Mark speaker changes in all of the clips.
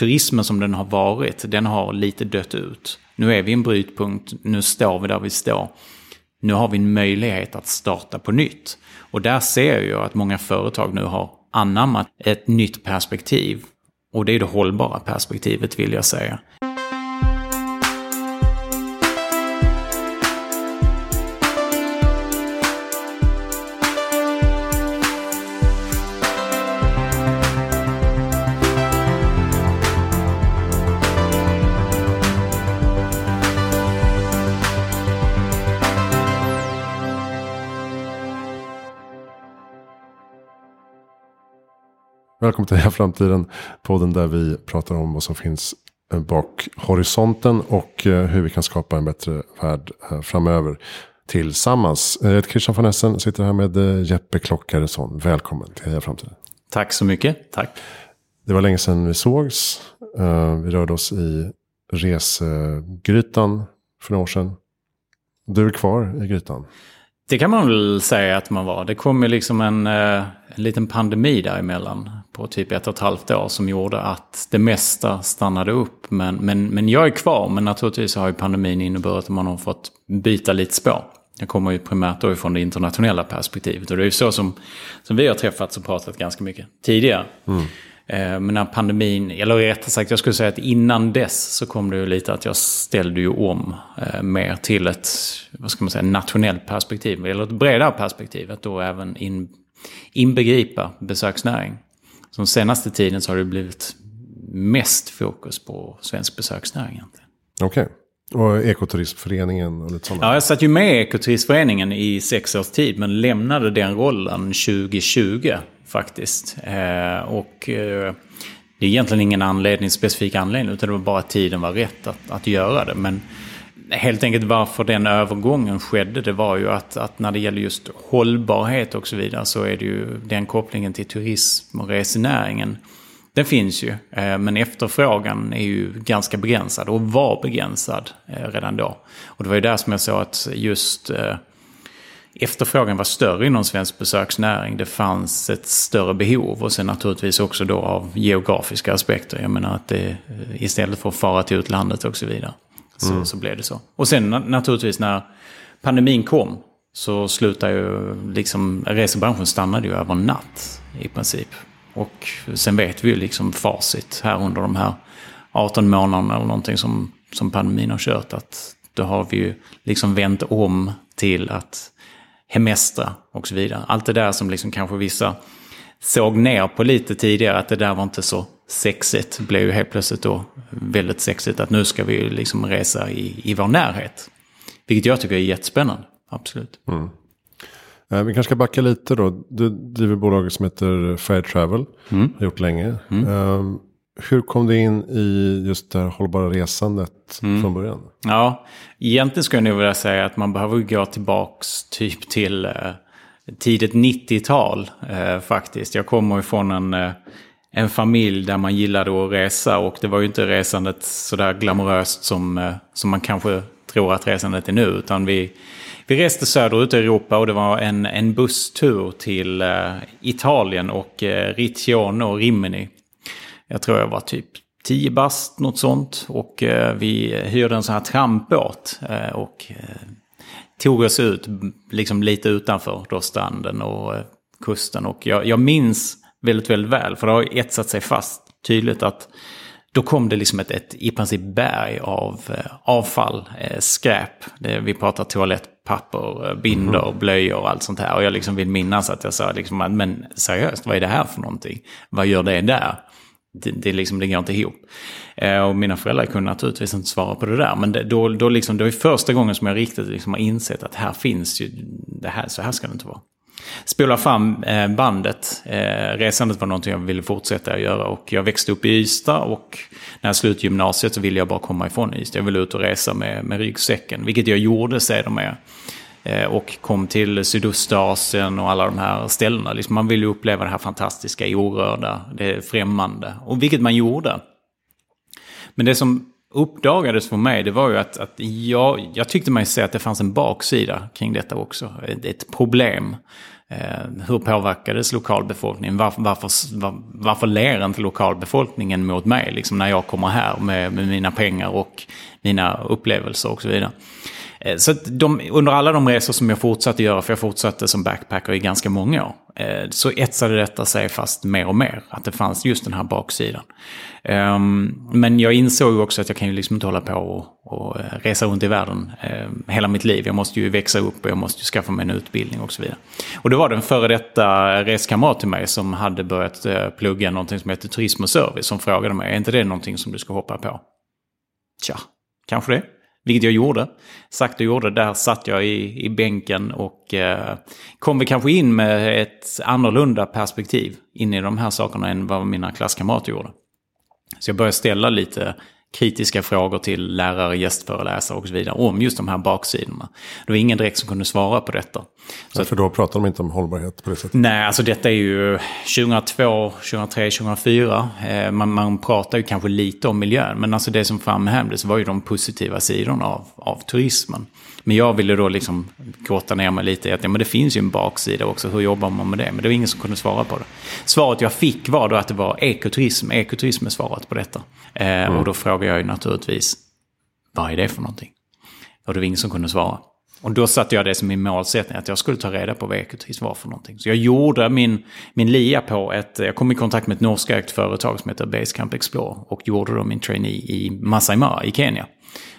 Speaker 1: turismen som den har varit, den har lite dött ut. Nu är vi i en brytpunkt, nu står vi där vi står. Nu har vi en möjlighet att starta på nytt. Och där ser jag att många företag nu har anammat ett nytt perspektiv. Och det är det hållbara perspektivet vill jag säga.
Speaker 2: Välkommen till Heja Framtiden. Podden där vi pratar om vad som finns bak horisonten. Och eh, hur vi kan skapa en bättre värld eh, framöver. Tillsammans. Jag heter Christian von Essen. Sitter här med eh, Jeppe Klockaresson. Välkommen till Heja Framtiden.
Speaker 1: Tack så mycket. Tack.
Speaker 2: Det var länge sedan vi sågs. Vi rörde oss i resegrytan för några år sedan. Du är kvar i grytan.
Speaker 1: Det kan man väl säga att man var. Det kom ju liksom en, en liten pandemi däremellan på typ ett och ett halvt år som gjorde att det mesta stannade upp. Men, men, men jag är kvar, men naturligtvis har ju pandemin inneburit att man har fått byta lite spår. Jag kommer ju primärt då ifrån det internationella perspektivet och det är ju så som, som vi har träffats och pratat ganska mycket tidigare. Mm. Eh, men när pandemin, eller rättare sagt jag skulle säga att innan dess så kom det ju lite att jag ställde ju om eh, mer till ett, vad ska man säga, nationellt perspektiv. Eller ett bredare perspektiv, att då även in, inbegripa besöksnäring. Så senaste tiden så har det blivit mest fokus på svensk besöksnäring.
Speaker 2: Okej. Okay. Och Ekoturismföreningen och lite sådana?
Speaker 1: Ja, jag satt ju med i Ekoturistföreningen i sex års tid men lämnade den rollen 2020 faktiskt. Eh, och eh, det är egentligen ingen anledning, specifik anledning utan det var bara att tiden var rätt att, att göra det. Men helt enkelt varför den övergången skedde, det var ju att, att när det gäller just hållbarhet och så vidare så är det ju den kopplingen till turism och resenäringen. Den finns ju, eh, men efterfrågan är ju ganska begränsad och var begränsad eh, redan då. Och det var ju där som jag sa att just eh, efterfrågan var större inom svensk besöksnäring. Det fanns ett större behov och sen naturligtvis också då av geografiska aspekter. Jag menar att det istället för att fara till utlandet och så vidare så, mm. så blev det så. Och sen naturligtvis när pandemin kom så slutade ju liksom resebranschen stannade ju över natt i princip. Och sen vet vi ju liksom facit här under de här 18 månaderna eller någonting som, som pandemin har kört. Att då har vi ju liksom vänt om till att hemestra och så vidare. Allt det där som liksom kanske vissa såg ner på lite tidigare, att det där var inte så sexigt, blev ju helt plötsligt då väldigt sexigt. Att nu ska vi liksom resa i, i vår närhet. Vilket jag tycker är jättespännande, absolut. Mm.
Speaker 2: Eh, vi kanske ska backa lite då. Du driver bolag som heter Fair Travel. Mm. Har gjort länge. Mm. Um, hur kom du in i just det här hållbara resandet mm. från början?
Speaker 1: Ja, egentligen skulle jag nog vilja säga att man behöver gå tillbaks typ till eh, tidigt 90-tal eh, faktiskt. Jag kommer ifrån en, eh, en familj där man gillade att resa och det var ju inte resandet sådär glamoröst som, eh, som man kanske tror att resandet är nu. Utan vi, vi reste söderut i Europa och det var en, en busstur till eh, Italien och eh, Riccione och Rimini. Jag tror jag var typ 10 bast, något sånt. Och eh, vi hyrde en sån här trampbåt. Och tog oss ut liksom lite utanför då stranden och kusten. Och jag, jag minns väldigt, väldigt väl, för det har etsat sig fast tydligt att då kom det liksom ett, ett i princip berg av eh, avfall, eh, skräp. Det, vi pratar toalettpapper, binder, mm. blöjor och allt sånt här. Och jag liksom vill minnas att jag sa liksom, men seriöst, vad är det här för någonting? Vad gör det där? det, det, liksom, det går inte ihop. Eh, och mina föräldrar kunde naturligtvis inte svara på det där. Men det, då, då liksom, det var första gången som jag riktigt liksom har insett att här finns ju, det här, så här ska det inte vara. Spola fram eh, bandet. Eh, resandet var någonting jag ville fortsätta att göra. Och jag växte upp i Ystad och när jag slutade gymnasiet så ville jag bara komma ifrån Ystad. Jag ville ut och resa med, med ryggsäcken, vilket jag gjorde sedermera. Eh, och kom till Sydostasien och alla de här ställena. Liksom man vill ju uppleva det här fantastiska, orörda, det främmande. Och vilket man gjorde. Men det som uppdagades för mig, det var ju att, att jag, jag tyckte mig se att det fanns en baksida kring detta också. Ett, ett problem. Eh, hur påverkades lokalbefolkningen? Varför, varför, var, varför ler inte lokalbefolkningen mot mig liksom, när jag kommer här med, med mina pengar och mina upplevelser och så vidare? Eh, så de, under alla de resor som jag fortsatte göra, för jag fortsatte som backpacker i ganska många år, Eh, så etsade detta sig fast mer och mer. Att det fanns just den här baksidan. Ehm, men jag insåg också att jag kan ju liksom inte hålla på och, och eh, resa runt i världen eh, hela mitt liv. Jag måste ju växa upp och jag måste ju skaffa mig en utbildning och så vidare. Och då var det en före detta reskamrat till mig som hade börjat plugga någonting som heter turism och service som frågade mig, är inte det någonting som du ska hoppa på? Tja, kanske det. Vilket jag gjorde. Sagt och gjorde. Där satt jag i, i bänken och eh, kom vi kanske in med ett annorlunda perspektiv in i de här sakerna än vad mina klasskamrater gjorde. Så jag började ställa lite kritiska frågor till lärare, gästföreläsare och så vidare om just de här baksidorna. Det var ingen direkt som kunde svara på detta.
Speaker 2: Så ja, för då pratar de inte om hållbarhet på det sättet?
Speaker 1: Nej, alltså detta är ju 2002, 2003, 2004. Eh, man, man pratar ju kanske lite om miljön, men alltså det som framhävdes var ju de positiva sidorna av, av turismen. Men jag ville då liksom grotta ner mig lite i att ja, men det finns ju en baksida också. Hur jobbar man med det? Men det var ingen som kunde svara på det. Svaret jag fick var då att det var ekoturism. Ekoturism är svaret på detta. Eh, mm. Och då frågade jag ju naturligtvis, vad är det för någonting? Och det var ingen som kunde svara. Och då satte jag det som min målsättning, att jag skulle ta reda på vad ekoturism var för någonting. Så jag gjorde min, min LIA på ett, jag kom i kontakt med ett norskägt företag som heter Basecamp Explore och gjorde då min trainee i Masai Mara i Kenya.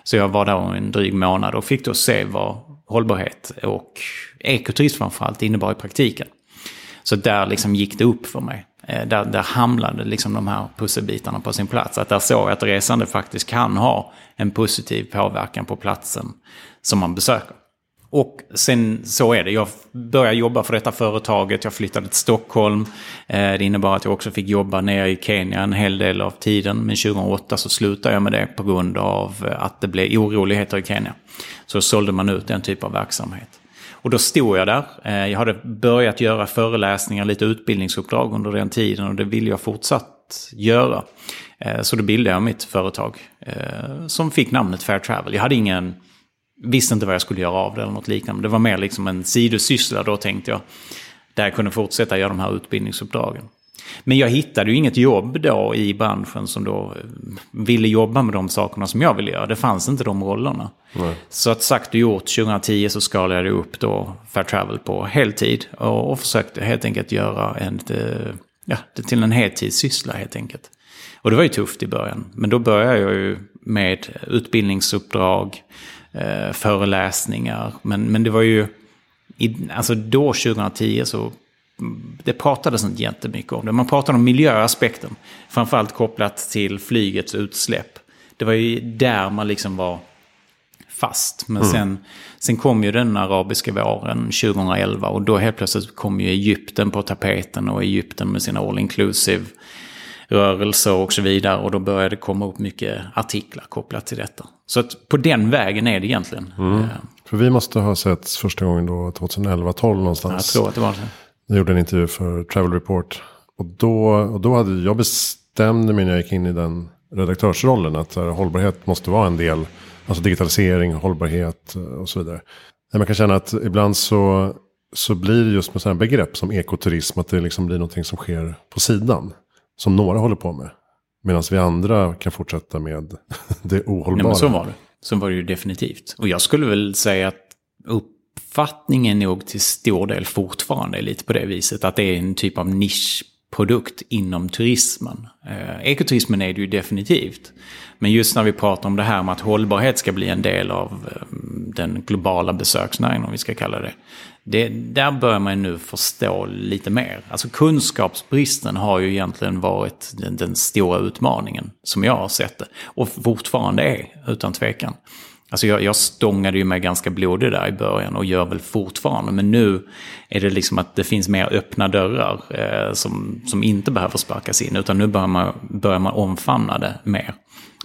Speaker 1: Så jag var där en dryg månad och fick då se vad hållbarhet och ekoturism framförallt innebar i praktiken. Så där liksom gick det upp för mig. Eh, där, där hamnade liksom de här pusselbitarna på sin plats. Att där såg jag att resande faktiskt kan ha en positiv påverkan på platsen som man besöker. Och sen så är det. Jag började jobba för detta företaget. Jag flyttade till Stockholm. Eh, det innebar att jag också fick jobba nere i Kenya en hel del av tiden. Men 2008 så slutade jag med det på grund av eh, att det blev oroligheter i Kenya. Så sålde man ut den typen av verksamhet. Och då stod jag där. Eh, jag hade börjat göra föreläsningar, lite utbildningsuppdrag under den tiden. Och det ville jag fortsatt göra. Så då bildade jag mitt företag. Som fick namnet Fair Travel. Jag hade ingen visste inte vad jag skulle göra av det eller något liknande. Det var mer liksom en sidosyssla då tänkte jag. Där jag kunde fortsätta göra de här utbildningsuppdragen. Men jag hittade ju inget jobb då i branschen som då eh, ville jobba med de sakerna som jag ville göra. Det fanns inte de rollerna. Nej. Så att sagt och gjort, 2010 så skalade jag upp då Fair Travel på heltid. Och, och försökte helt enkelt göra en, eh, ja, till en heltidssyssla helt enkelt. Och det var ju tufft i början. Men då började jag ju med utbildningsuppdrag, eh, föreläsningar. Men, men det var ju, i, alltså då 2010 så det pratades inte jättemycket om det. Man pratade om miljöaspekten. Framförallt kopplat till flygets utsläpp. Det var ju där man liksom var fast. Men mm. sen, sen kom ju den arabiska våren 2011 och då helt plötsligt kom ju Egypten på tapeten och Egypten med sina all inclusive rörelser och så vidare. Och då började det komma upp mycket artiklar kopplat till detta. Så att på den vägen är det egentligen. Mm. Eh,
Speaker 2: för vi måste ha sett första gången då 2011-12 någonstans.
Speaker 1: Jag tror att det var så.
Speaker 2: Jag gjorde en intervju för Travel Report. Och då, och då hade jag bestämde mig när jag gick in i den redaktörsrollen att hållbarhet måste vara en del. Alltså digitalisering, hållbarhet eh, och så vidare. Man kan känna att ibland så, så blir det just med sådana begrepp som ekoturism. Att det liksom blir någonting som sker på sidan. Som några håller på med. Medan vi andra kan fortsätta med det ohållbara. Nej,
Speaker 1: men så var det. Så var det ju definitivt. Och jag skulle väl säga att uppfattningen nog till stor del fortfarande är lite på det viset. Att det är en typ av nisch produkt inom turismen. Eh, ekoturismen är det ju definitivt. Men just när vi pratar om det här med att hållbarhet ska bli en del av eh, den globala besöksnäringen, om vi ska kalla det. det där börjar man nu förstå lite mer. Alltså kunskapsbristen har ju egentligen varit den, den stora utmaningen, som jag har sett det. Och fortfarande är, utan tvekan. Alltså jag, jag stångade ju mig ganska blodig där i början och gör väl fortfarande. Men nu är det liksom att det finns mer öppna dörrar eh, som, som inte behöver sparkas in. Utan nu börjar man, börjar man omfamna det mer.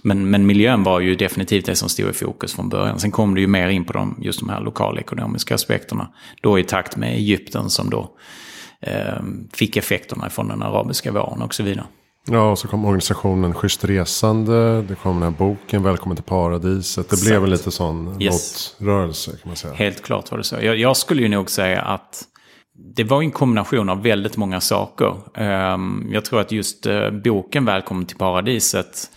Speaker 1: Men, men miljön var ju definitivt det som stod i fokus från början. Sen kom det ju mer in på de, just de här lokalekonomiska aspekterna. Då i takt med Egypten som då eh, fick effekterna från den arabiska våren och så vidare.
Speaker 2: Ja, och så kom organisationen Schysst Resande. Det kom den här boken Välkommen till Paradiset. Det Exakt. blev en lite sån yes. motrörelse kan man säga.
Speaker 1: Helt klart var det så. Jag, jag, skulle ju nog säga att det var en kombination av väldigt många saker. Ehm, jag tror att just eh, boken Välkommen till paradiset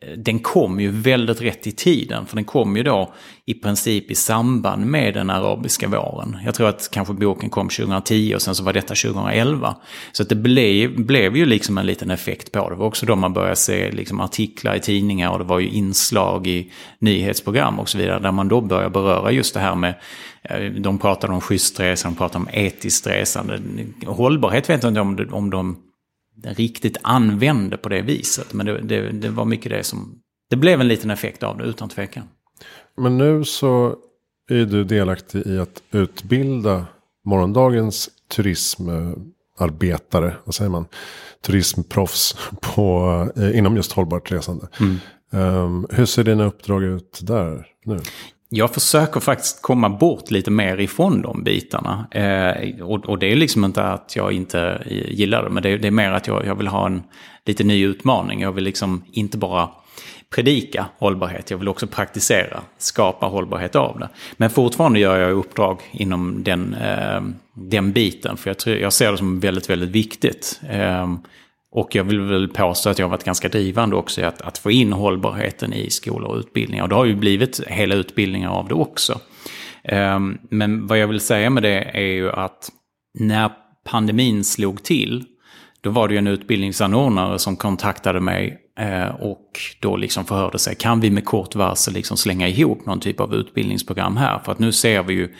Speaker 1: Eh, den kom ju väldigt rätt i tiden. För den kom ju då i princip i samband med den arabiska våren. Jag tror att kanske boken kom 2010 och sen så var detta 2011. Så att det blev, blev ju liksom en liten effekt på det. Det var också då man började se liksom artiklar i tidningar och det var ju inslag i nyhetsprogram och så vidare. Där man då började beröra just det här med eh, de pratade om schysst resande, de pratade om etiskt resande. Hållbarhet vet jag inte om de, om de riktigt använde på det viset. Men det, det, det, var mycket det som... Det blev en liten effekt av det utan tvekan.
Speaker 2: Men nu så är du delaktig i att utbilda morgondagens turismarbetare. Vad säger man? Turismproffs på, eh, inom just hållbart resande. Mm. Um, hur ser dina uppdrag ut där nu?
Speaker 1: Jag försöker faktiskt komma bort lite mer ifrån de bitarna. Eh, och, och, det är liksom inte att jag inte gillar det, men det, det är mer att jag, jag, vill ha en lite ny utmaning. Jag vill liksom inte bara predika hållbarhet, jag vill också praktisera, skapa hållbarhet av det. Men fortfarande gör jag uppdrag inom den, eh, den biten, för jag, tror, jag ser det som väldigt, väldigt viktigt. Eh, och jag vill väl påstå att jag har varit ganska drivande också i att, att få in hållbarheten i skolor och utbildningar. Och det har ju blivit hela utbildningar av det också. Ehm, men vad jag vill säga med det är ju att när pandemin slog till, då var det ju en utbildningsanordnare som kontaktade mig eh, och då liksom förhörde sig, kan vi med kort varsel liksom slänga ihop någon typ av utbildningsprogram här? För att nu ser vi ju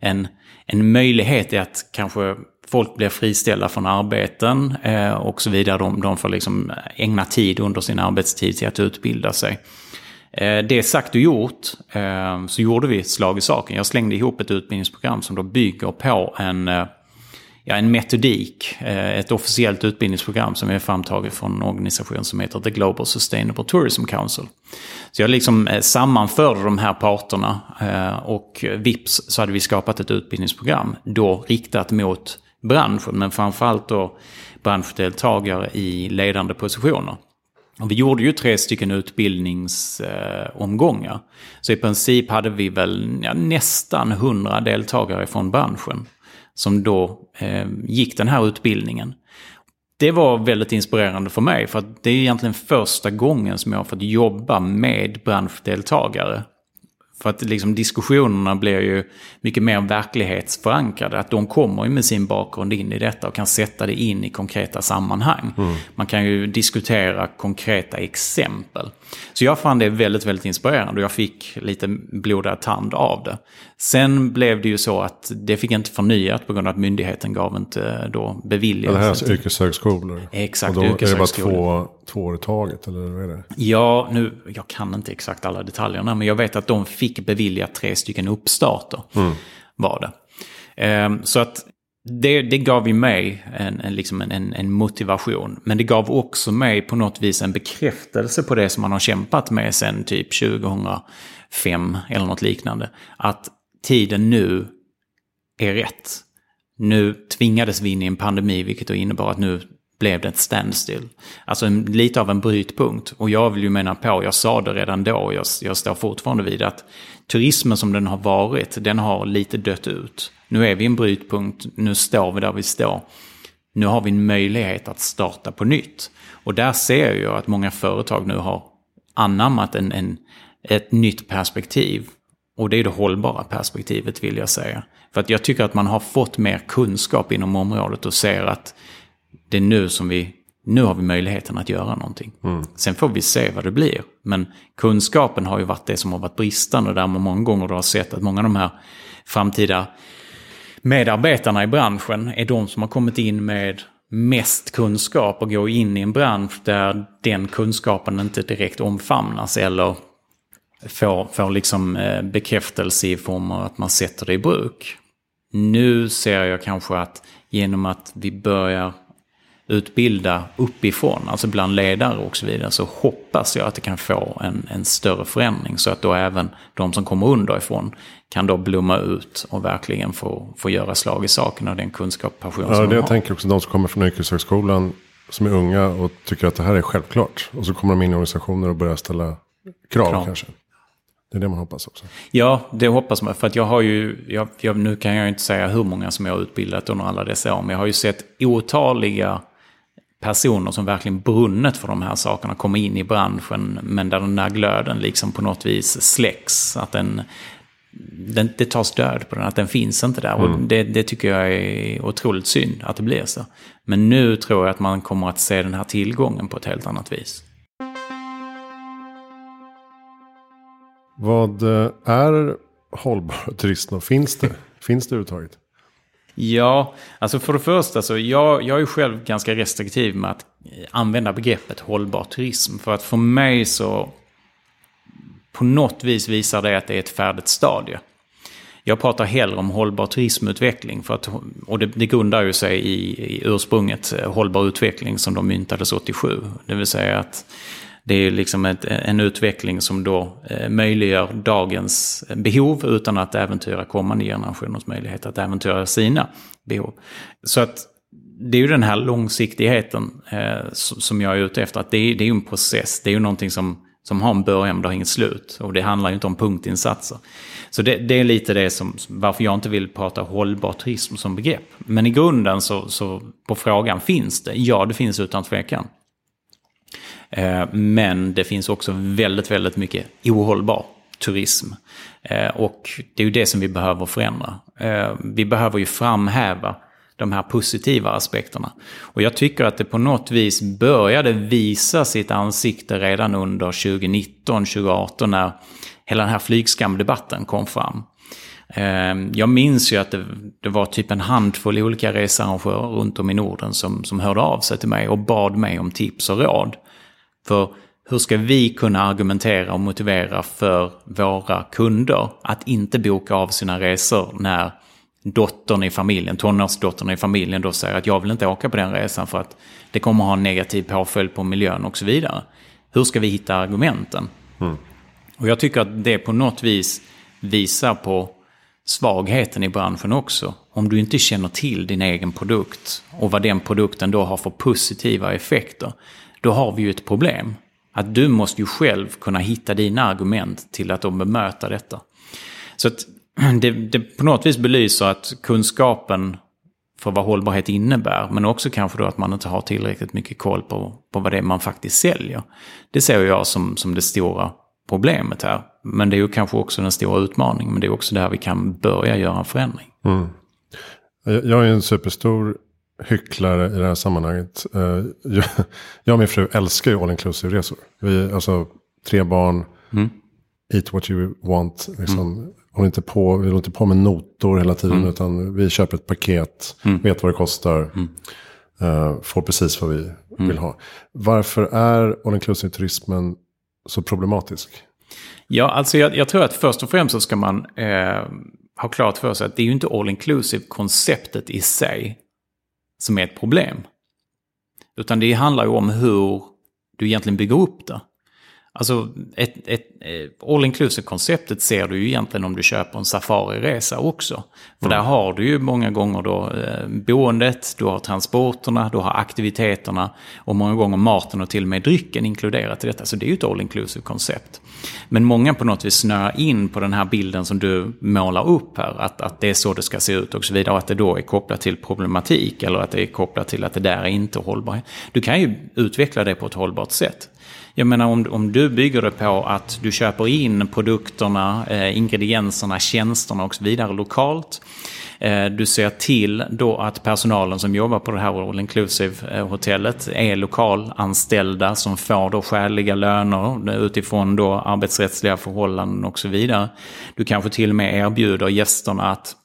Speaker 1: en, en möjlighet i att kanske folk blir friställda från arbeten eh, och så vidare. De, de får liksom ägna tid under sin arbetstid till att utbilda sig. Eh, det sagt och gjort eh, så gjorde vi ett slag i saken. Jag slängde ihop ett utbildningsprogram som då bygger på en, eh, ja, en metodik. Eh, ett officiellt utbildningsprogram som är framtaget från en organisation som heter The Global Sustainable Tourism Council. Så jag liksom eh, sammanförde de här parterna eh, och eh, vips så hade vi skapat ett utbildningsprogram då riktat mot branschen, men framförallt då branschdeltagare i ledande positioner. Och vi gjorde ju tre stycken utbildningsomgångar. Så i princip hade vi väl ja, nästan hundra deltagare från branschen som då eh, gick den här utbildningen. Det var väldigt inspirerande för mig för att det är egentligen första gången som jag har fått jobba med branschdeltagare för att liksom diskussionerna blir ju mycket mer verklighetsförankrade. Att de kommer ju med sin bakgrund in i detta och kan sätta det in i konkreta sammanhang. Mm. Man kan ju diskutera konkreta exempel. Så jag fann det väldigt, väldigt inspirerande och jag fick lite blodad tand av det. Sen blev det ju så att det fick inte förnyat på grund av att myndigheten gav inte då beviljat.
Speaker 2: Det här är alltså yrkeshögskolor?
Speaker 1: Exakt,
Speaker 2: och då yrkeshögskolor. är det bara två, två år i taget? Eller vad är det?
Speaker 1: Ja, nu, jag kan inte exakt alla detaljerna, men jag vet att de fick beviljat tre stycken uppstarter. Mm. Var det. Um, så att det, det gav ju mig en, en, liksom en, en, motivation. Men det gav också mig på något vis en bekräftelse på det som man har kämpat med sen typ 2005 eller något liknande. Att tiden nu är rätt. Nu tvingades vi in i en pandemi, vilket då innebar att nu blev det ett standstill. Alltså en, lite av en brytpunkt. Och jag vill ju mena på, jag sa det redan då, och jag, jag står fortfarande vid att turismen som den har varit, den har lite dött ut. Nu är vi en brytpunkt, nu står vi där vi står. Nu har vi en möjlighet att starta på nytt. Och där ser jag att många företag nu har anammat en, en, ett nytt perspektiv. Och det är det hållbara perspektivet vill jag säga. För att jag tycker att man har fått mer kunskap inom området och ser att det är nu som vi, nu har vi möjligheten att göra någonting. Mm. Sen får vi se vad det blir. Men kunskapen har ju varit det som har varit bristande där man många gånger har sett att många av de här framtida medarbetarna i branschen är de som har kommit in med mest kunskap och går in i en bransch där den kunskapen inte direkt omfamnas eller får, får liksom eh, bekräftelse i form av att man sätter det i bruk. Nu ser jag kanske att genom att vi börjar utbilda uppifrån, alltså bland ledare och så vidare, så hoppas jag att det kan få en, en större förändring. Så att då även de som kommer underifrån kan då blomma ut och verkligen få, få göra slag i saken av den kunskap och passion
Speaker 2: ja,
Speaker 1: som
Speaker 2: det
Speaker 1: de
Speaker 2: jag tänker också, de som kommer från yrkeshögskolan som är unga och tycker att det här är självklart. Och så kommer de in i organisationer och börjar ställa krav, krav. kanske. Det är det man hoppas också.
Speaker 1: Ja, det hoppas man. För att jag har ju, jag, jag, nu kan jag inte säga hur många som jag har utbildat under alla dessa år, men jag har ju sett otaliga personer som verkligen brunnet för de här sakerna komma in i branschen, men där den där glöden liksom på något vis släcks. Att den, den, det tas död på den, att den finns inte där. Mm. Och det, det, tycker jag är otroligt synd att det blir så. Men nu tror jag att man kommer att se den här tillgången på ett helt annat vis.
Speaker 2: Vad eh, är hållbar turism och finns det? finns det överhuvudtaget?
Speaker 1: Ja, alltså för det första så jag, jag är själv ganska restriktiv med att eh, använda begreppet hållbar turism. För att för mig så på något vis visar det att det är ett färdigt stadie. Jag pratar hellre om hållbar turismutveckling. För att, och det, det grundar ju sig i, i ursprunget eh, hållbar utveckling som de myntades 87. Det vill säga att det är liksom ett, en utveckling som då eh, möjliggör dagens eh, behov utan att äventyra kommande generationers möjlighet att äventyra sina behov. Så att det är ju den här långsiktigheten eh, som jag är ute efter. Att det, är, det är ju en process, det är ju någonting som, som har en början men det har inget slut. Och det handlar ju inte om punktinsatser. Så det, det, är lite det som, varför jag inte vill prata hållbar turism som begrepp. Men i grunden så, så på frågan, finns det? Ja, det finns utan tvekan. Eh, men det finns också väldigt, väldigt mycket ohållbar turism. Eh, och det är ju det som vi behöver förändra. Eh, vi behöver ju framhäva de här positiva aspekterna. Och jag tycker att det på något vis började visa sitt ansikte redan under 2019, 2018 när hela den här flygskamdebatten kom fram. Jag minns ju att det, det, var typ en handfull olika researrangörer runt om i Norden som, som hörde av sig till mig och bad mig om tips och råd. För hur ska vi kunna argumentera och motivera för våra kunder att inte boka av sina resor när dottern i familjen, tonårsdottern i familjen då säger att jag vill inte åka på den resan för att det kommer ha en negativ påföljd på miljön och så vidare. Hur ska vi hitta argumenten? Mm. Och jag tycker att det på något vis visar på svagheten i branschen också. Om du inte känner till din egen produkt och vad den produkten då har för positiva effekter då har vi ju ett problem. Att du måste ju själv kunna hitta dina argument till att de bemöta detta. Så att det, det på något vis belyser att kunskapen för vad hållbarhet innebär, men också kanske då att man inte har tillräckligt mycket koll på, på vad det är man faktiskt säljer. Det ser jag som, som det stora problemet här. Men det är ju kanske också den stora utmaningen, men det är också där vi kan börja göra en förändring. Mm.
Speaker 2: Jag är en superstor hycklare i det här sammanhanget. Uh, jag, och min fru älskar ju all inclusive resor. Vi, alltså tre barn, mm. eat what you want. Liksom, mm. håller inte på, vi håller inte på med notor hela tiden. Mm. Utan vi köper ett paket, mm. vet vad det kostar. Uh, får precis vad vi mm. vill ha. Varför är all inclusive turismen så problematisk?
Speaker 1: Ja, alltså jag, jag, tror att först och främst så ska man eh, ha klart för sig att det är ju inte all inclusive konceptet i sig som är ett problem. Utan det handlar ju om hur du egentligen bygger upp det. Alltså, ett, ett, eh, all inclusive-konceptet ser du ju egentligen om du köper en safariresa också. För mm. där har du ju många gånger då eh, boendet, du har transporterna, du har aktiviteterna och många gånger maten och till och med drycken inkluderat i detta. Så det är ju ett all inclusive-koncept. Men många på något vis snöar in på den här bilden som du målar upp här, att, att det är så det ska se ut och så vidare. Och att det då är kopplat till problematik eller att det är kopplat till att det där är inte hållbart. Du kan ju utveckla det på ett hållbart sätt. Jag menar om, om du bygger det på att du köper in produkterna, eh, ingredienserna, tjänsterna och så vidare lokalt. Eh, du ser till då att personalen som jobbar på det här all inclusive-hotellet eh, är lokalanställda som får då skäliga löner utifrån då arbetsrättsliga förhållanden och så vidare. Du kanske till och med erbjuder gästerna att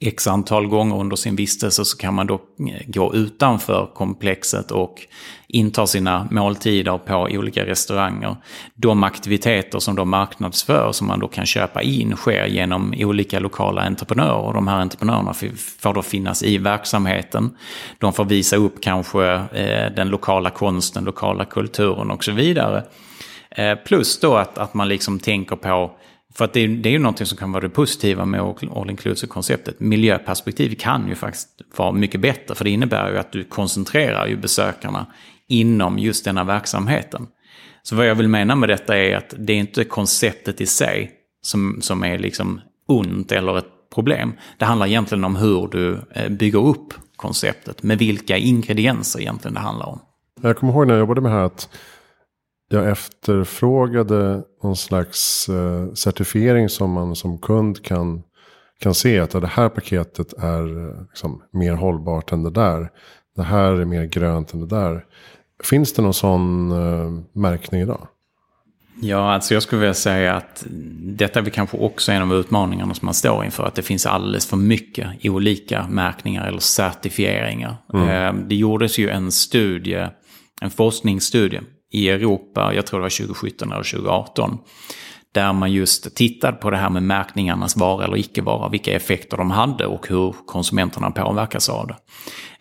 Speaker 1: x antal gånger under sin vistelse så kan man då eh, gå utanför komplexet och inta sina måltider på olika restauranger. De aktiviteter som då marknadsför som man då kan köpa in sker genom olika lokala entreprenörer. De här entreprenörerna får då finnas i verksamheten. De får visa upp kanske eh, den lokala konsten, lokala kulturen och så vidare. Eh, plus då att, att man liksom tänker på för att det är, det är ju någonting som kan vara det positiva med all inclusive-konceptet. Miljöperspektiv kan ju faktiskt vara mycket bättre. För det innebär ju att du koncentrerar ju besökarna inom just denna verksamheten. Så vad jag vill mena med detta är att det är inte konceptet i sig som, som är liksom ont eller ett problem. Det handlar egentligen om hur du eh, bygger upp konceptet, med vilka ingredienser egentligen det handlar om.
Speaker 2: Jag kommer ihåg när jag jobbade med det här att jag efterfrågade någon slags eh, certifiering som man som kund kan, kan se att det här paketet är eh, liksom mer hållbart än det där. Det här är mer grönt än det där. Finns det någon sån uh, märkning idag?
Speaker 1: Ja, alltså jag skulle vilja säga att detta är kanske också en av utmaningarna som man står inför. Att det finns alldeles för mycket olika märkningar eller certifieringar. Mm. Det gjordes ju en studie, en forskningsstudie i Europa, jag tror det var 2017 eller 2018. Där man just tittade på det här med märkningarnas vara eller icke vara, vilka effekter de hade och hur konsumenterna påverkas av det.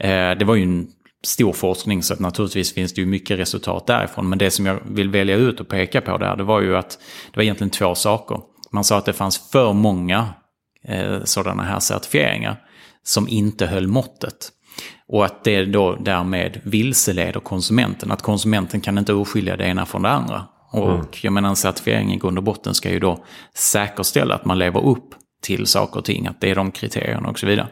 Speaker 1: Eh, det var ju en stor forskning så att naturligtvis finns det ju mycket resultat därifrån. Men det som jag vill välja ut och peka på där, det var ju att det var egentligen två saker. Man sa att det fanns för många eh, sådana här certifieringar som inte höll måttet. Och att det då därmed vilseleder konsumenten. Att konsumenten kan inte urskilja det ena från det andra. Och mm. jag menar en certifiering i grund och botten ska ju då säkerställa att man lever upp till saker och ting. Att det är de kriterierna och så vidare.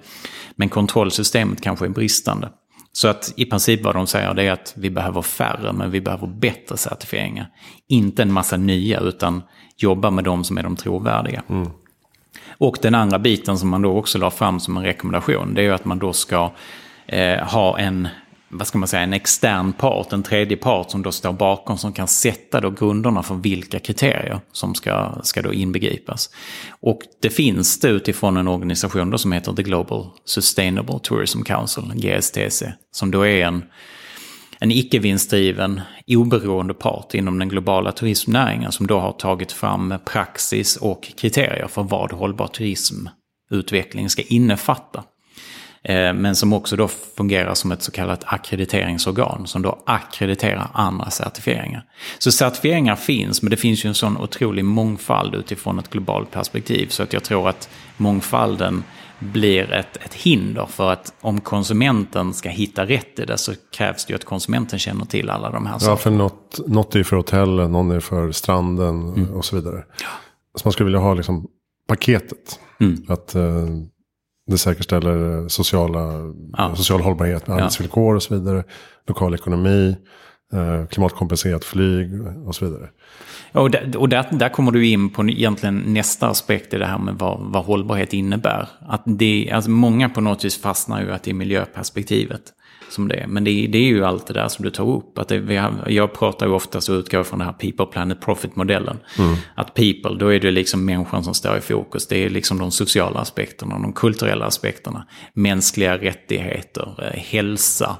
Speaker 1: Men kontrollsystemet kanske är bristande. Så att i princip vad de säger det är att vi behöver färre men vi behöver bättre certifieringar. Inte en massa nya utan jobba med de som är de trovärdiga. Mm. Och den andra biten som man då också la fram som en rekommendation det är ju att man då ska eh, ha en, vad ska man säga, en extern part, en tredje part som då står bakom som kan sätta då grunderna för vilka kriterier som ska, ska då inbegripas. Och det finns det utifrån en organisation då som heter The Global Sustainable Tourism Council, GSTC, som då är en en icke-vinstdriven oberoende part inom den globala turismnäringen som då har tagit fram praxis och kriterier för vad hållbar turismutveckling ska innefatta. Eh, men som också då fungerar som ett så kallat akkrediteringsorgan som då akkrediterar andra certifieringar. Så certifieringar finns, men det finns ju en sån otrolig mångfald utifrån ett globalt perspektiv. Så att jag tror att mångfalden blir ett, ett hinder för att om konsumenten ska hitta rätt i det så krävs det ju att konsumenten känner till alla de här
Speaker 2: sakerna. Ja, för något, något är för hotellen, någon är för stranden mm. och så vidare. Ja. Så man skulle vilja ha liksom paketet. Mm. Att eh, det säkerställer sociala, ja. social hållbarhet med arbetsvillkor och så vidare. Lokal ekonomi, eh, klimatkompenserat flyg och så vidare.
Speaker 1: och där, och där, där kommer du in på egentligen nästa aspekt i det här med vad, vad hållbarhet innebär. Att det, alltså många på något vis fastnar ju att det är miljöperspektivet som det är. Men det, det är ju allt det där som du tar upp. Att det, vi har, jag pratar ju oftast och utgår från den här People Planet Profit-modellen. Mm. Att people, då är det liksom människan som står i fokus. Det är liksom de sociala aspekterna, de kulturella aspekterna. Mänskliga rättigheter, eh, hälsa,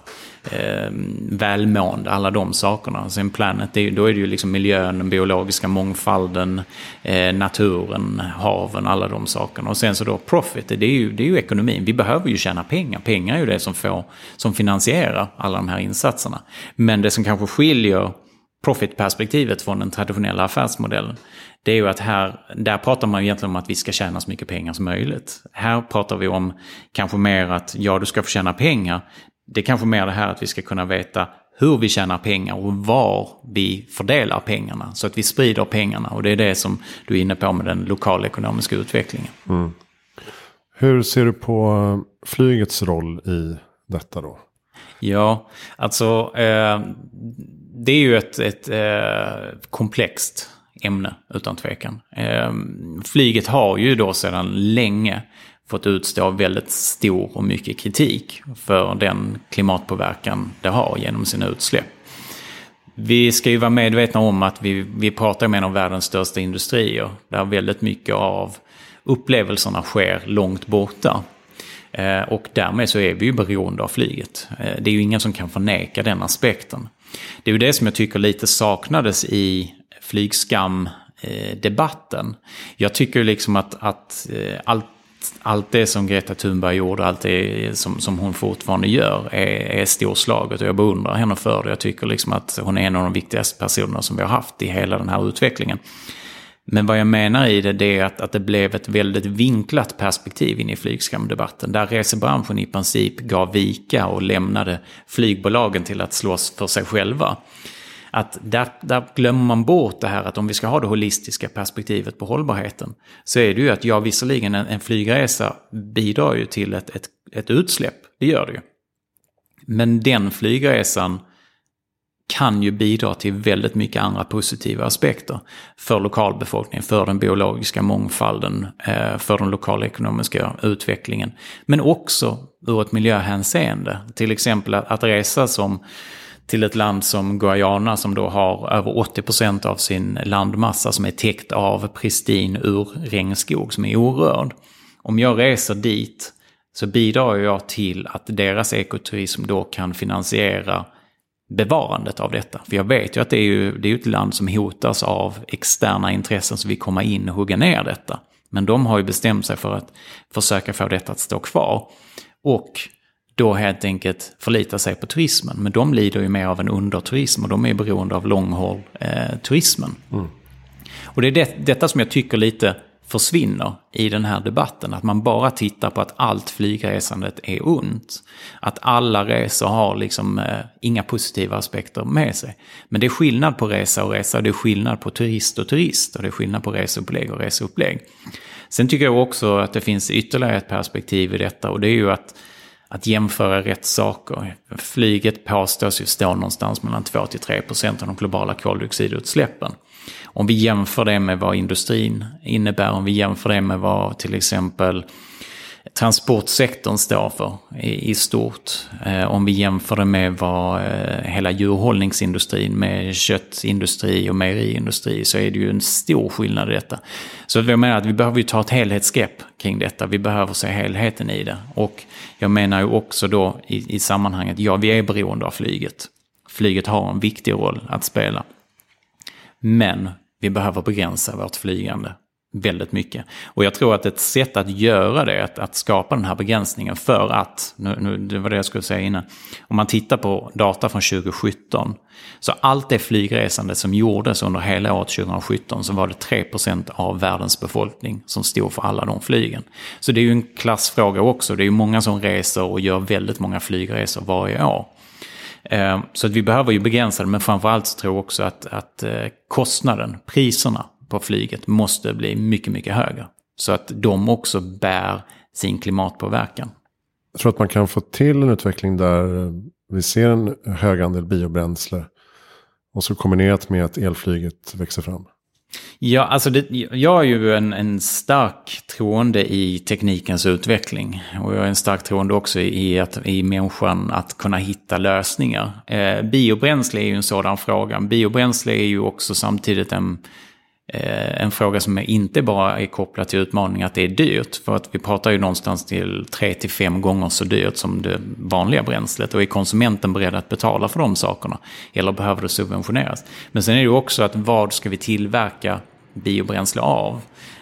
Speaker 1: eh, välmående, alla de sakerna. Sen planet, då är det ju liksom miljön, den biologiska mångfalden, eh, naturen, haven, alla de sakerna. Och sen så då profit, det är, ju, det är ju ekonomin. Vi behöver ju tjäna pengar. Pengar är ju det som, får, som finansierar alla de här insatserna. Men det som kanske skiljer profitperspektivet från den traditionella affärsmodellen. Det är ju att här, där pratar man egentligen om att vi ska tjäna så mycket pengar som möjligt. Här pratar vi om kanske mer att ja, du ska få tjäna pengar, det är kanske mer det här att vi ska kunna veta hur vi tjänar pengar och var vi fördelar pengarna. Så att vi sprider pengarna och det är det som du är inne på med den lokala ekonomiska utvecklingen. Mm.
Speaker 2: Hur ser du på flygets roll i detta då?
Speaker 1: Ja, alltså eh, det är ju ett, ett eh, komplext ämne utan tvekan. Eh, flyget har ju då sedan länge fått utstå väldigt stor och mycket kritik för den klimatpåverkan det har genom sina utsläpp. Vi ska ju vara medvetna om att vi, vi pratar med en av världens största industrier där väldigt mycket av upplevelserna sker långt borta. Eh, och därmed så är vi ju beroende av flyget. Eh, det är ju ingen som kan förneka den aspekten. Det är ju det som jag tycker lite saknades i flygskam-debatten. Eh, jag tycker liksom att, att allt allt det som Greta Thunberg gjorde, allt det som, som hon fortfarande gör är, är storslaget och jag beundrar henne för det. Jag tycker liksom att hon är en av de viktigaste personerna som vi har haft i hela den här utvecklingen. Men vad jag menar i det, det är att, att det blev ett väldigt vinklat perspektiv in i flygskamdebatten. Där resebranschen i princip gav vika och lämnade flygbolagen till att slåss för sig själva att där, där glömmer man bort det här att om vi ska ha det holistiska perspektivet på hållbarheten så är det ju att ja, visserligen en, en flygresa bidrar ju till ett, ett, ett utsläpp, det gör det ju. Men den flygresan kan ju bidra till väldigt mycket andra positiva aspekter för lokalbefolkningen, för den biologiska mångfalden, eh, för den lokala ekonomiska utvecklingen. Men också ur ett miljöhänseende. Till exempel att resa som till ett land som Guyana som då har över 80% av sin landmassa som är täckt av pristin urregnskog som är orörd. Om jag reser dit så bidrar jag till att deras ekoturism då kan finansiera bevarandet av detta. För jag vet ju att det är ju det är ett land som hotas av externa intressen som vill komma in och hugga ner detta. Men de har ju bestämt sig för att försöka få detta att stå kvar. Och då helt enkelt förlita sig på turismen. Men de lider ju mer av en underturism och de är beroende av långhåll-turismen. Eh, mm. Och det är det, detta som jag tycker lite försvinner i den här debatten. Att man bara tittar på att allt flygresandet är ont. Att alla resor har liksom eh, inga positiva aspekter med sig. Men det är skillnad på resa och resa, det är skillnad på turist och turist och det är skillnad på reseupplägg och reseupplägg. Sen tycker jag också att det finns ytterligare ett perspektiv i detta och det är ju att att jämföra rätt saker. Flyget påstås ju stå någonstans mellan 2 till 3 procent av de globala koldioxidutsläppen. Om vi jämför det med vad industrin innebär, om vi jämför det med vad till exempel transportsektorn står för i, stort. Eh, om vi jämför det med vad eh, hela djurhållningsindustrin med köttindustri och mejeriindustri så är det ju en stor skillnad i detta. Så jag menar att vi behöver ju ta ett helhetsgrepp kring detta. Vi behöver se helheten i det. Och jag menar ju också då i, i sammanhanget, ja vi är beroende av flyget. Flyget har en viktig roll att spela. Men vi behöver begränsa vårt flygande väldigt mycket. Och jag tror att ett sätt att göra det, att, att skapa den här begränsningen för att, nu, nu, det var det jag skulle säga innan, om man tittar på data från 2017, så allt det flygresande som gjordes under hela året 2017 så var det 3% av världens befolkning som stod för alla de flygen. Så det är ju en klassfråga också, det är ju många som reser och gör väldigt många flygresor varje år. Eh, så att vi behöver ju begränsa det, men framförallt så tror jag också att, att eh, kostnaden, priserna på flyget måste bli mycket, mycket högre. Så att de också bär sin klimatpåverkan.
Speaker 2: Jag tror att man kan få till en utveckling där vi ser en hög andel biobränsle. Och så kombinerat med att elflyget växer fram.
Speaker 1: Ja, alltså det, jag är ju en, en stark troende i teknikens utveckling. Och jag är en stark troende också i, att, i människan att kunna hitta lösningar. Eh, biobränsle är ju en sådan fråga. Biobränsle är ju också samtidigt en Eh, Eh, en fråga som inte bara är kopplad till utmaningen att det är dyrt. För att vi pratar ju någonstans till 3-5 gånger så dyrt som det vanliga bränslet. Och är konsumenten beredd att betala för de sakerna? Eller behöver det subventioneras? Men sen är det ju också att vad ska vi tillverka biobränsle av?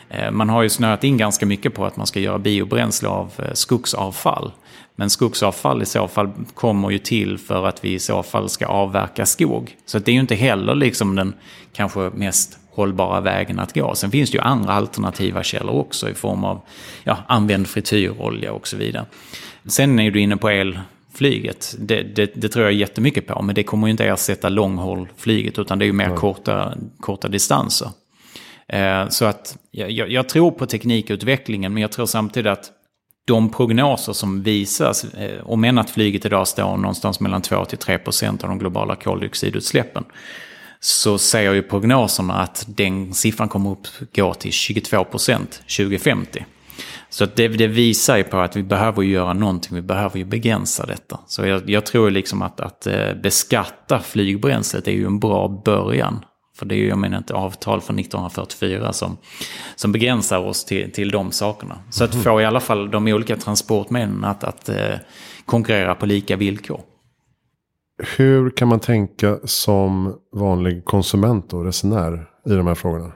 Speaker 1: Eh, man har ju snöat in ganska mycket på att man ska göra biobränsle av eh, skogsavfall. Men skogsavfall i så fall kommer ju till för att vi i så fall ska avverka skog. Så det är ju inte heller liksom den kanske mest hållbara vägen att gå. Sen finns det ju andra alternativa källor också i form av ja, använd frityrolja och så vidare. Sen är du inne på elflyget. Det, det, det, tror jag jättemycket på, men det kommer ju inte ersätta långhållflyget utan det är ju mer mm. korta, korta distanser. Eh, så att jag, jag, tror på teknikutvecklingen, men jag tror samtidigt att de prognoser som visas, eh, om än att flyget idag står någonstans mellan 2-3% av de globala koldioxidutsläppen, så säger ju prognoserna att den siffran kommer att gå till 22% 2050. Så det, det, visar ju på att vi behöver göra någonting, vi behöver ju begränsa detta. Så jag, jag tror liksom att, att eh, beskatta flygbränslet är ju en bra början. För det är ju, jag menar, ett avtal från 1944 som, som begränsar oss till, till de sakerna. Så att mhm. få i alla fall de olika transportmedlen att, att eh, konkurrera på lika villkor.
Speaker 2: Hur kan man tänka som vanlig konsument och resenär i de här frågorna?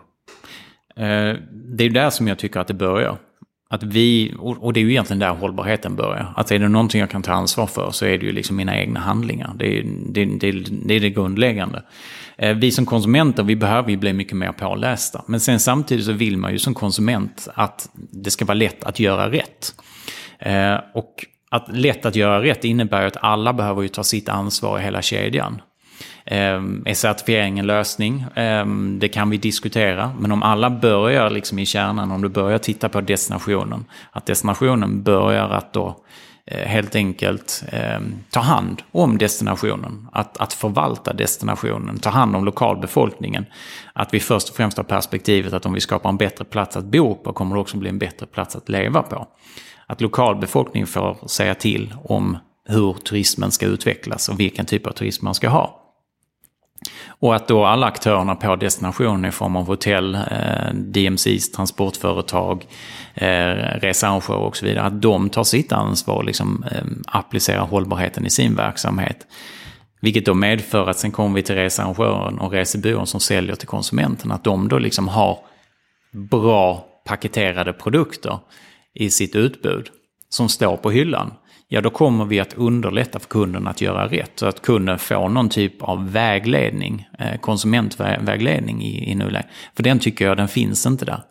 Speaker 1: Eh, det är där som jag tycker att det börjar. Att vi, och det är ju egentligen där hållbarheten börjar. Att är det någonting jag kan ta ansvar för så är det ju liksom mina egna handlingar. Det är det, det, det, är det grundläggande. Eh, vi som konsumenter, vi behöver ju bli mycket mer pålästa. Men sen samtidigt så vill man ju som konsument att det ska vara lätt att göra rätt. Eh, och att lätt att göra rätt innebär att alla behöver ju ta sitt ansvar i hela kedjan. Ehm, är certifiering en lösning? Ehm, det kan vi diskutera. Men om alla börjar liksom i kärnan, om du börjar titta på destinationen, att destinationen börjar att då eh, helt enkelt eh, ta hand om destinationen. Att, att förvalta destinationen, ta hand om lokalbefolkningen. Att vi först och främst har perspektivet att om vi skapar en bättre plats att bo på kommer det också bli en bättre plats att leva på. Att lokalbefolkningen får säga till om hur turismen ska utvecklas och vilken typ av turism man ska ha. Och att då alla aktörerna på destinationen i form av hotell, eh, DMCs transportföretag, eh, researrangörer och så vidare, att de tar sitt ansvar och liksom, eh, applicerar hållbarheten i sin verksamhet. Vilket då medför att sen kommer vi till researrangören och resebyrån som säljer till konsumenten, att de då liksom har bra paketerade produkter i sitt utbud som står på hyllan ja då kommer vi att underlätta för kunden att göra rätt. Så att kunden får någon typ av vägledning, eh, konsumentvägledning i, i nuläget. För den tycker jag, den finns inte där.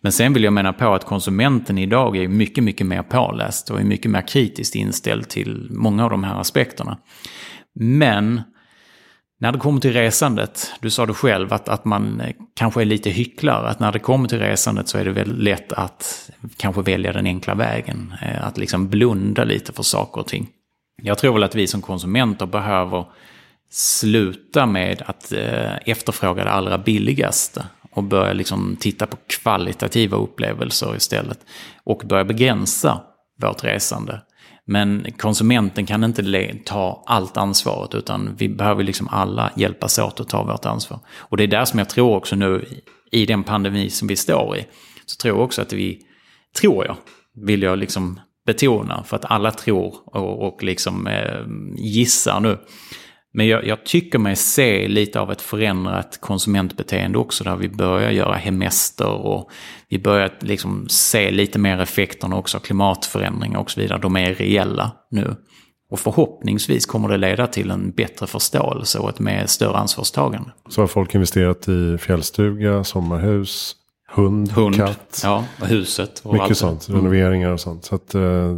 Speaker 1: Men sen vill jag mena på att konsumenten idag är mycket, mycket mer påläst och är mycket mer kritiskt inställd till många av de här aspekterna. Men när det kommer till resandet, du sa det själv att, att man eh, kanske är lite hycklare. Att när det kommer till resandet så är det väldigt lätt att kanske välja den enkla vägen. Eh, att liksom blunda lite för saker och ting. Jag tror väl att vi som konsumenter behöver sluta med att eh, efterfråga det allra billigaste. Och börja liksom titta på kvalitativa upplevelser istället. Och börja begränsa vårt resande. Men konsumenten kan inte ta allt ansvaret utan vi behöver liksom alla hjälpas åt att ta vårt ansvar. Och det är där som jag tror också nu i den pandemi som vi står i. Så tror jag också att vi, tror jag, vill jag liksom betona för att alla tror och, och liksom eh, gissar nu men jag, jag, tycker mig se lite av ett förändrat konsumentbeteende också där vi börjar göra hemester och vi börjar liksom se lite mer effekterna också av klimatförändringar och så vidare. De är reella nu. Och förhoppningsvis kommer det leda till en bättre förståelse och ett mer större ansvarstagande.
Speaker 2: Så har folk investerat i fjällstuga, sommarhus, hund, hund katt.
Speaker 1: Ja, och huset.
Speaker 2: Och Mycket sånt, mm. renoveringar och sånt. Så att, eh,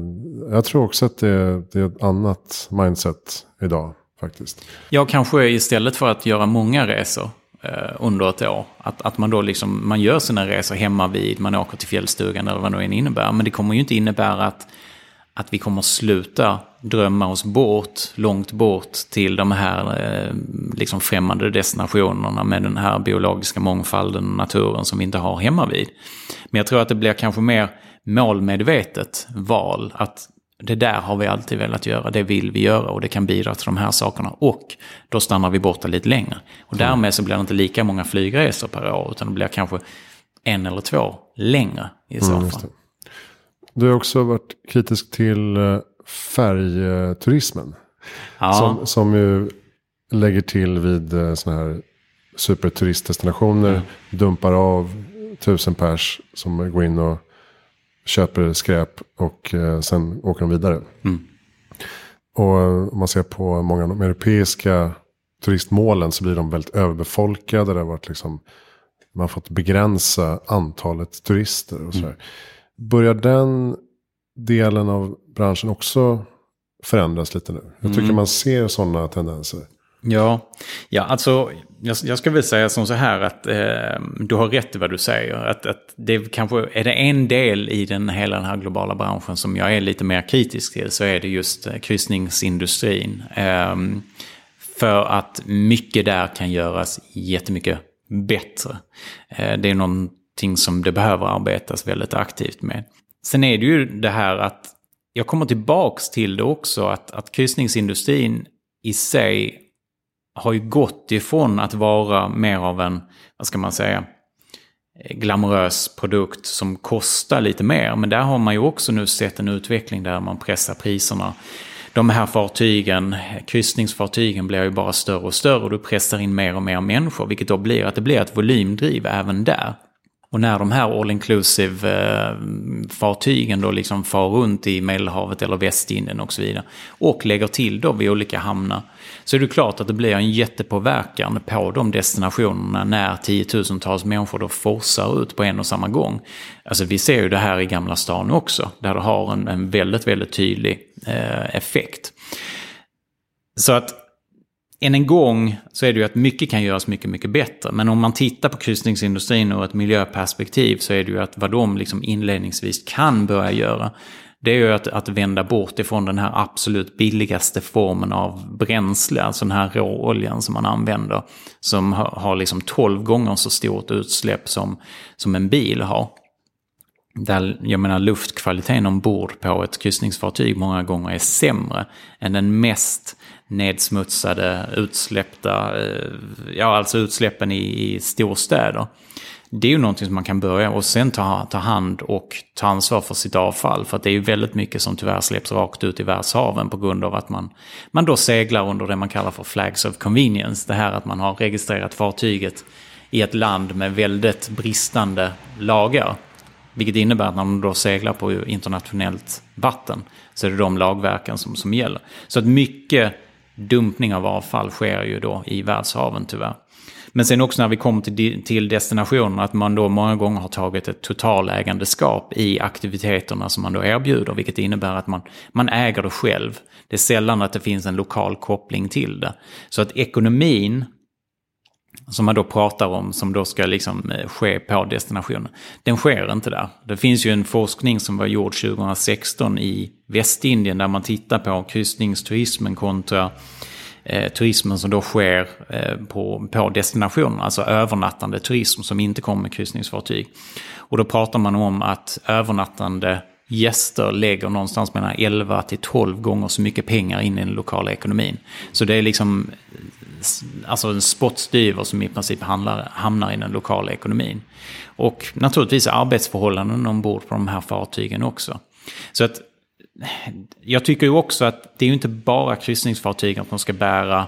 Speaker 2: jag tror också att det, det är ett annat mindset idag faktiskt.
Speaker 1: Ja, kanske istället för att göra många resor eh, under ett år. Att, att man då liksom, man gör sina resor hemma vid, man åker till fjällstugan eller vad det nu innebär. Men det kommer ju inte innebära att, att vi kommer sluta drömma oss bort, långt bort till de här eh, liksom främmande destinationerna med den här biologiska mångfalden och naturen som vi inte har hemma vid. Men jag tror att det blir kanske mer målmedvetet val. Att det där har vi alltid velat göra, det vill vi göra och det kan bidra till de här sakerna. Och då stannar vi borta lite längre. Och därmed så blir det inte lika många flygresor per år utan det blir kanske en eller två längre i så mm, fall.
Speaker 2: Du har också varit kritisk till eh, färgturismen. Ja. Som, som ju lägger till vid eh, sådana här superturistdestinationer. Mm. Dumpar av tusen pers som går in och köper skräp och eh, sen åker de vidare. Mm. Och om man ser på många av de europeiska turistmålen så blir de väldigt överbefolkade. Det har varit liksom, man har fått begränsa antalet turister och. Mm. Börjar den delen av branschen också förändras lite nu? Jag tycker mm. man ser sådana tendenser.
Speaker 1: Ja, ja alltså jag, jag ska väl säga som så här att eh, du har rätt i vad du säger. Att, att det kanske är det en del i den, hela den här globala branschen som jag är lite mer kritisk till så är det just eh, kryssningsindustrin. Eh, för att mycket där kan göras jättemycket bättre. Eh, det är någonting som det behöver arbetas väldigt aktivt med. Sen är det ju det här att jag kommer tillbaks till det också att, att kryssningsindustrin i sig har ju gått ifrån att vara mer av en, vad ska man säga, glamorös produkt som kostar lite mer. Men där har man ju också nu sett en utveckling där man pressar priserna. De här fartygen, kryssningsfartygen blir ju bara större och större och du pressar in mer och mer människor. Vilket då blir att det blir ett volymdriv även där. Och när de här all inclusive eh, fartygen då liksom far runt i Medelhavet eller Västindien och så vidare. Och lägger till då vid olika hamnar. Så är det klart att det blir en jättepåverkan på de destinationerna när tiotusentals människor då forsar ut på en och samma gång. Alltså vi ser ju det här i Gamla stan också. Där det har en, en väldigt, väldigt tydlig eh, effekt. Så att än en gång så är det ju att mycket kan göras mycket, mycket bättre. Men om man tittar på kryssningsindustrin ur ett miljöperspektiv så är det ju att vad de liksom inledningsvis kan börja göra det är ju att, att vända bort ifrån den här absolut billigaste formen av bränsle, alltså den här råoljan som man använder, som har, har liksom 12 gånger så stort utsläpp som, som en bil har. Där, jag menar luftkvaliteten ombord på ett kryssningsfartyg många gånger är sämre än den mest nedsmutsade utsläppta, eh, ja alltså utsläppen i, i storstäder det är ju någonting som man kan börja och sen ta, ta hand och ta ansvar för sitt avfall. För att det är ju väldigt mycket som tyvärr släpps rakt ut i världshaven på grund av att man, man då seglar under det man kallar för flags of convenience. Det här att man har registrerat fartyget i ett land med väldigt bristande lagar. Vilket innebär att när man då seglar på internationellt vatten så är det de lagverken som, som gäller. Så att mycket dumpning av avfall sker ju då i världshaven tyvärr. Men sen också när vi kommer till, till destinationen, att man då många gånger har tagit ett totalägandeskap i aktiviteterna som man då erbjuder, vilket innebär att man, man äger det själv. Det är sällan att det finns en lokal koppling till det. Så att ekonomin som man då pratar om, som då ska liksom eh, ske på destinationen. Den sker inte där. Det finns ju en forskning som var gjord 2016 i Västindien där man tittar på kryssningsturismen kontra eh, turismen som då sker eh, på, på destinationen, alltså övernattande turism som inte kommer med kryssningsfartyg. Och då pratar man om att övernattande gäster lägger någonstans mellan 11 till 12 gånger så mycket pengar in i den lokala ekonomin. Så det är liksom alltså en spottstyver som i princip handlar, hamnar i den lokala ekonomin. Och naturligtvis arbetsförhållanden ombord på de här fartygen också. Så att jag tycker ju också att det är ju inte bara kryssningsfartygen som ska bära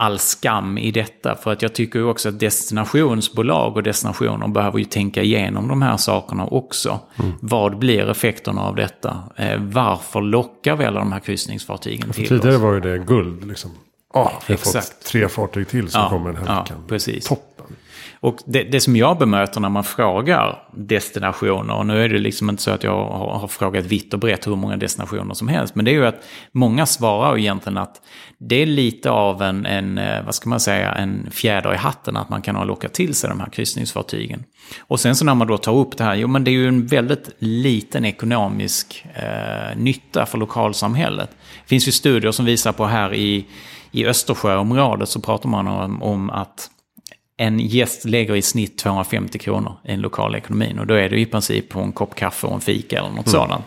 Speaker 1: all skam i detta. För att jag tycker ju också att destinationsbolag och destinationer behöver ju tänka igenom de här sakerna också. Mm. Vad blir effekterna av detta? Eh, varför lockar vi alla de här kryssningsfartygen till
Speaker 2: tidigare oss? Tidigare var ju det guld liksom. Oh, vi har Exakt. fått tre fartyg till som
Speaker 1: ja,
Speaker 2: kommer den här
Speaker 1: ja,
Speaker 2: veckan.
Speaker 1: Precis.
Speaker 2: Toppen.
Speaker 1: Och det, det, som jag bemöter när man frågar destinationer, och nu är det liksom inte så att jag har, har, frågat vitt och brett hur många destinationer som helst, men det är ju att många svarar egentligen att det är lite av en, en eh, vad ska man säga, en fjäder i hatten att man kan ha lockat till sig de här kryssningsfartygen. Och sen så när man då tar upp det här, jo men det är ju en väldigt liten ekonomisk eh, nytta för lokalsamhället. Det finns ju studier som visar på här i, i Östersjöområdet så pratar man om, om att en gäst lägger i snitt 250 kronor i den lokala ekonomin. Och då är det i princip på en kopp kaffe och en fika eller något mm. sådant.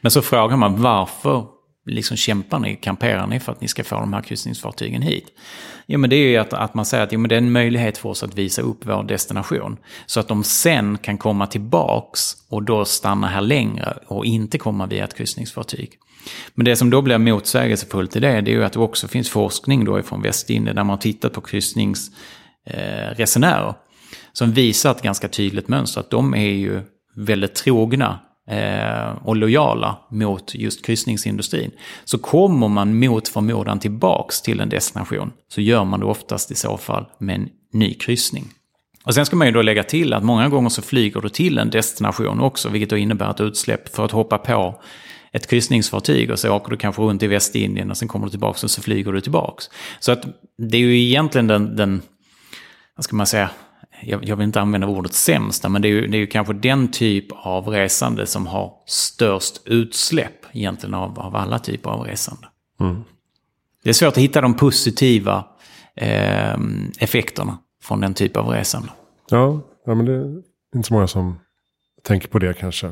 Speaker 1: Men så frågar man varför liksom kämpar ni, kamperar ni för att ni ska få de här kryssningsfartygen hit? Jo men det är ju att, att man säger att jo, men det är en möjlighet för oss att visa upp vår destination. Så att de sen kan komma tillbaks och då stanna här längre och inte komma via ett kryssningsfartyg. Men det som då blir motsägelsefullt i det, det är ju att det också finns forskning då ifrån Västindien där man tittat på kryssnings Eh, resenärer. Som visar ett ganska tydligt mönster att de är ju väldigt trogna eh, och lojala mot just kryssningsindustrin. Så kommer man mot förmodan tillbaks till en destination så gör man det oftast i så fall med en ny kryssning. Och sen ska man ju då lägga till att många gånger så flyger du till en destination också, vilket då innebär ett utsläpp för att hoppa på ett kryssningsfartyg och så åker du kanske runt i Västindien och sen kommer du tillbaks och så flyger du tillbaks. Så att det är ju egentligen den, den vad ska man säga, jag, jag, vill inte använda ordet sämsta, men det är, ju, det är ju kanske den typ av resande som har störst utsläpp egentligen av, av alla typer av resande. Mm. Det är svårt att hitta de positiva eh, effekterna från den typen av resande.
Speaker 2: Ja, ja, men det är inte så många som tänker på det kanske.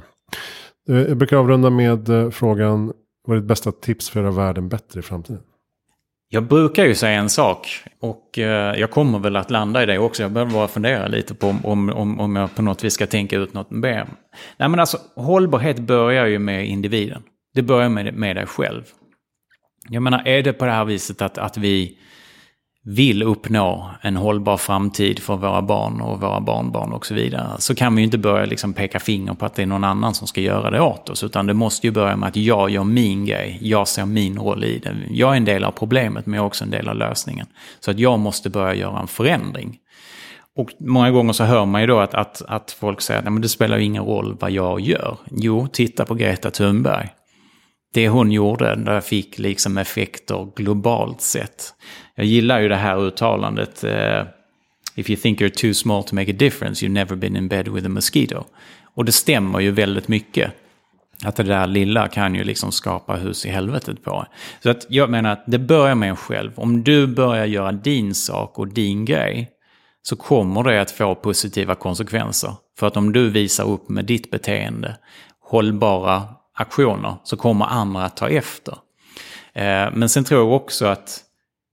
Speaker 2: Eh, jag brukar avrunda med eh, frågan, vad är ditt bästa tips för att göra världen bättre i framtiden?
Speaker 1: Jag brukar ju säga en sak och eh, jag kommer väl att landa i det också. Jag behöver bara fundera lite på om, om, om jag på något vis ska tänka ut något mer. Nej men alltså hållbarhet börjar ju med individen. Det börjar med, med dig själv. Jag menar, är det på det här viset att, att vi vill uppnå en hållbar framtid för våra barn och våra barnbarn och så vidare. Så kan vi ju inte börja liksom peka finger på att det är någon annan som ska göra det åt oss. Utan det måste ju börja med att jag gör min grej. Jag ser min roll i det. Jag är en del av problemet men jag är också en del av lösningen. Så att jag måste börja göra en förändring. Och många gånger så hör man ju då att, att, att folk säger att det spelar ingen roll vad jag gör. Jo, titta på Greta Thunberg. det hon gjorde där fick liksom effekter globalt sett. Jag gillar ju det här uttalandet. Uh, If you think you're too small to make a difference you've never been in bed with a mosquito. Och det stämmer ju väldigt mycket. Att det där lilla kan ju liksom skapa hus i helvetet på Så att jag menar att det börjar med en själv. Om du börjar göra din sak och din grej så kommer det att få positiva konsekvenser. För att om du visar upp med ditt beteende hållbara aktioner så kommer andra att ta efter. Eh, men sen tror jag också att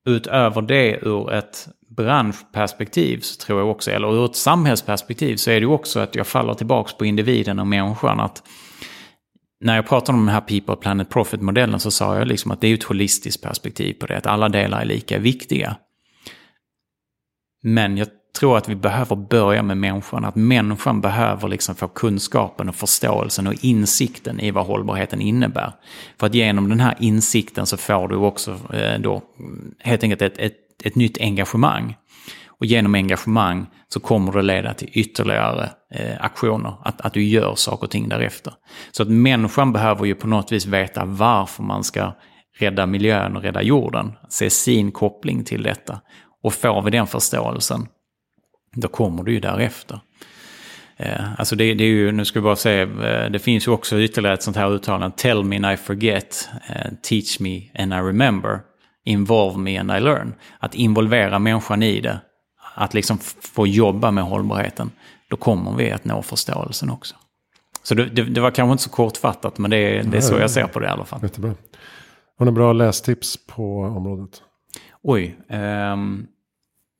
Speaker 1: utöver det ur ett branschperspektiv så tror jag också, eller ur ett samhällsperspektiv så är det ju också att jag faller tillbaka på individen och människan. Att när jag pratade om den här People Planet Profit-modellen så sa jag liksom att det är ett holistiskt perspektiv på det, att alla delar är lika viktiga. Men jag tror att vi behöver börja med människan, att människan behöver liksom få kunskapen och förståelsen och insikten i vad hållbarheten innebär. För att genom den här insikten så får du också eh, då helt enkelt ett, ett, ett nytt engagemang. Och genom engagemang så kommer det leda till ytterligare eh, aktioner, att, att du gör saker och ting därefter. Så att människan behöver ju på något vis veta varför man ska rädda miljön och rädda jorden. Se sin koppling till detta. Och får vi den förståelsen, då kommer du ju därefter. Eh, alltså det, det, är ju, nu ska vi bara säga, eh, det finns ju också ytterligare ett sånt här uttalande. Tell me and I forget, uh, teach me and I remember, involve me and I learn. Att involvera människan i det att liksom få jobba med hållbarheten, då kommer vi att nå förståelsen också. Så det, det, det var kanske inte så kortfattat, men det är, det är så jag ser på det i alla fall.
Speaker 2: Jättebra. Har ni bra lästips på området?
Speaker 1: Oj. Um,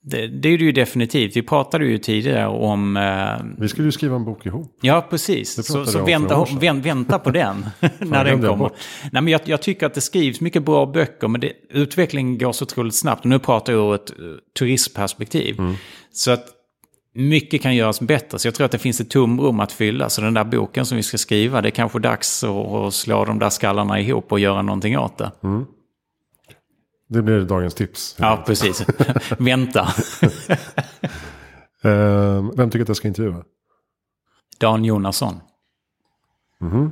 Speaker 1: det, det, är det ju definitivt. Vi pratade ju tidigare om... Eh,
Speaker 2: vi skulle ju skriva en bok ihop.
Speaker 1: Ja, precis. Så, så vänta, vänt, vänta på den när den kommer. Nej, men jag, jag, tycker att det skrivs mycket bra böcker, men det, utvecklingen går så otroligt snabbt. Och nu pratar jag ur ett uh, turistperspektiv. Mm. Så att mycket kan göras bättre. Så jag tror att det finns ett tomrum att fylla. Så den där boken som vi ska skriva, det är kanske dags att, att slå de där skallarna ihop och göra någonting åt det. Mm.
Speaker 2: Det blir dagens tips.
Speaker 1: Ja, precis. Vänta.
Speaker 2: uh, vem tycker att jag ska intervjua?
Speaker 1: Dan Jonasson. Mm -hmm.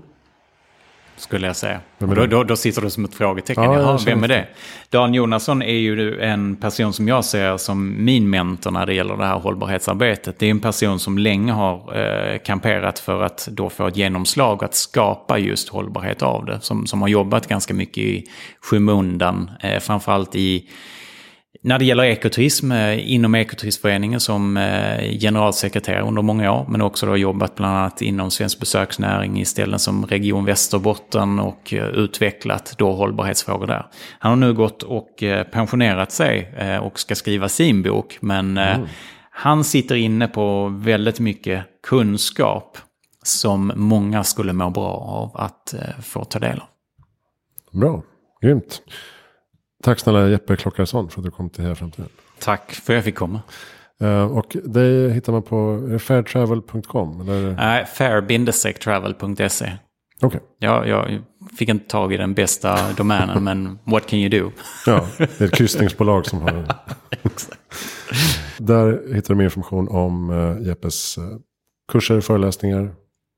Speaker 1: Skulle jag säga. Då, då, då, sitter du som ett frågetecken. Ja, Jaha, vem är det? Dan Jonasson är ju en person som jag ser som min mentor när det gäller det här hållbarhetsarbetet. Det är en person som länge har eh, kamperat för att då få ett genomslag att skapa just hållbarhet av det. Som, som har jobbat ganska mycket i skymundan, eh, framförallt i när det gäller ekoturism, eh, inom Ekoturistföreningen som eh, generalsekreterare under många år, men också då jobbat bland annat inom svensk besöksnäring i ställen som Region Västerbotten och eh, utvecklat då hållbarhetsfrågor där. Han har nu gått och pensionerat sig och ska skriva sin bok, men mm. han sitter inne på väldigt mycket kunskap som många skulle må bra av att få ta del av.
Speaker 2: Bra, grymt. Tack snälla Jeppe Klockarsson för att du kom till Heja Framtiden.
Speaker 1: Tack för att jag fick komma.
Speaker 2: Uh, och det hittar man på fairtravel.com?
Speaker 1: Nej, fair-travel.se.
Speaker 2: Okay.
Speaker 1: Ja, jag fick inte tag i den bästa domänen, men what can you do?
Speaker 2: ja, det är ett kryssningsbolag som har Där hittar du mer information om uh, Jeppes uh, kurser, föreläsningar.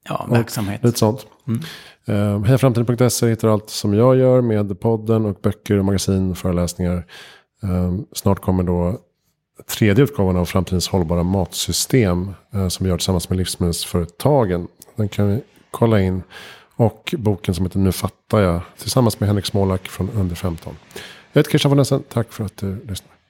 Speaker 1: Ja, verksamhet.
Speaker 2: Lite sånt. Mm. Eh, Hejaframtiden.se hittar allt som jag gör med podden och böcker och magasin och föreläsningar. Eh, snart kommer då tredje utgåvan av Framtidens hållbara matsystem eh, som vi gör tillsammans med livsmedelsföretagen. Den kan vi kolla in. Och boken som heter Nu fattar jag tillsammans med Henrik Smålak från Under 15. Jag heter Christian von Essen. Tack för att du lyssnade.